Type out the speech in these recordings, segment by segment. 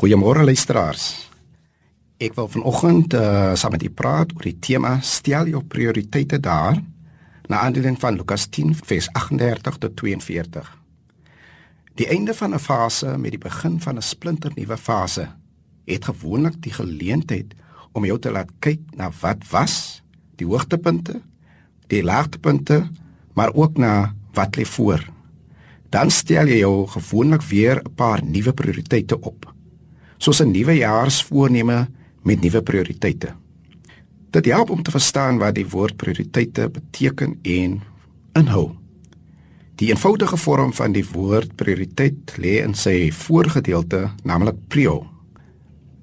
Goeiemôre luisteraars. Ek wil vanoggend uh, saam met u praat oor die tema stel jou prioriteite daar na aanleiding van Lukas 10 vers 38 tot 42. Die einde van 'n fase met die begin van 'n splinternuwe fase het gewoonlik die geleentheid om jou te laat kyk na wat was, die hoogtepunte, die laagtepunte, maar ook na wat lê voor. Dan stel jy jou gewoonlik weer 'n paar nuwe prioriteite op soos 'n nuwe jaarsvoorneme met nuwe prioriteite. Dit help om te verstaan wat die woord prioriteite beteken en inhou. Die eenvoudige vorm van die woord prioriteit lê in sy voorgedeelte, naamlik prio.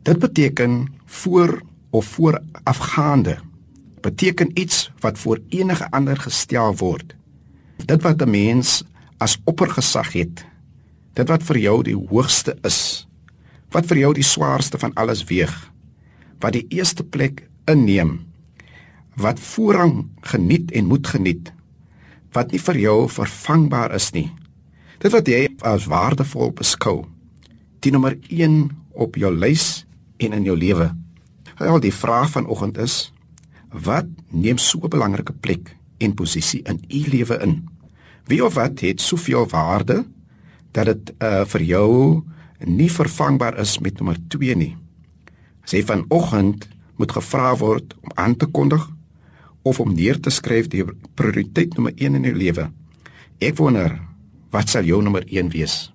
Dit beteken voor of voorafgaande. Beteken iets wat voor enige ander gestel word. Dit wat 'n mens as oppergesag het. Dit wat vir jou die hoogste is wat vir jou die swaarste van alles weeg, wat die eerste plek inneem, wat voorrang geniet en moet geniet, wat nie vir jou vervangbaar is nie. Dit wat jy as waardevol beskou, die nommer 1 op jou lys en in jou lewe. Al die vraag vanoggend is: Wat neem so 'n belangrike plek en posisie in u lewe in? Wie of wat het soveel waarde dat dit uh, vir jou nie vervangbaar is met nommer 2 nie. Sê vanoggend moet gevra word om aan te kondig of om neer te skryf die prioriteit nommer 1 in jou lewe. Ek wonder, wat sal jou nommer 1 wees?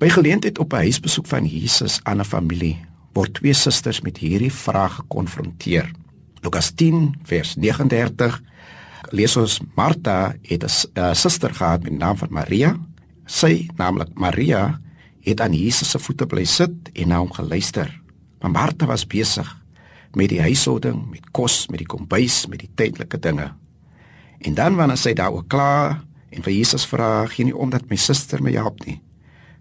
By geleentheid op 'n huisbesoek van Jesus aan 'n familie word twee susters met hierdie vraag gekonfronteer. Lukas 10 vers 39 lees ons Martha het 'n suster gehad met die naam van Maria. Sy, naamlik Maria, het aan Jesus se voete bly sit en na hom geluister. Maar Martha was besig met die huishouding, met kos, met die kombuis, met die tydelike dinge. En dan wanneer sy daaroor klaar en vir Jesus vra, "Geen nie omdat my suster my help nie."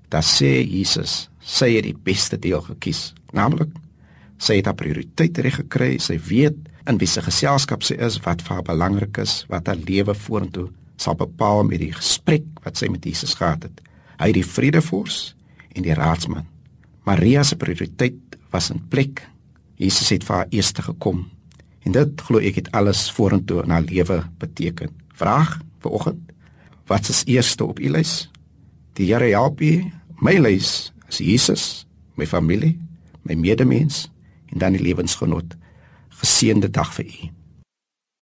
Dan sê Jesus, sy het die beste deel gekies, naamlik sy het haar prioriteit reg gekry, sy weet in wie se geselskap sy is, wat vir haar belangrik is, wat haar lewe vorentoe sal bepaal met die gesprek wat sy met Jesus gehad het. Hy het die vredefors en die raadsman. Maria se prioriteit was in plek. Jesus het vir haar eerste gekom. En dit glo ek het alles vorentoe in haar lewe beteken. Vraag vir oggend, wat is eerste op u lys? Die Here help u. My lys is Jesus, my familie, my medemens en dan die lewensgenot. Geseënde dag vir u.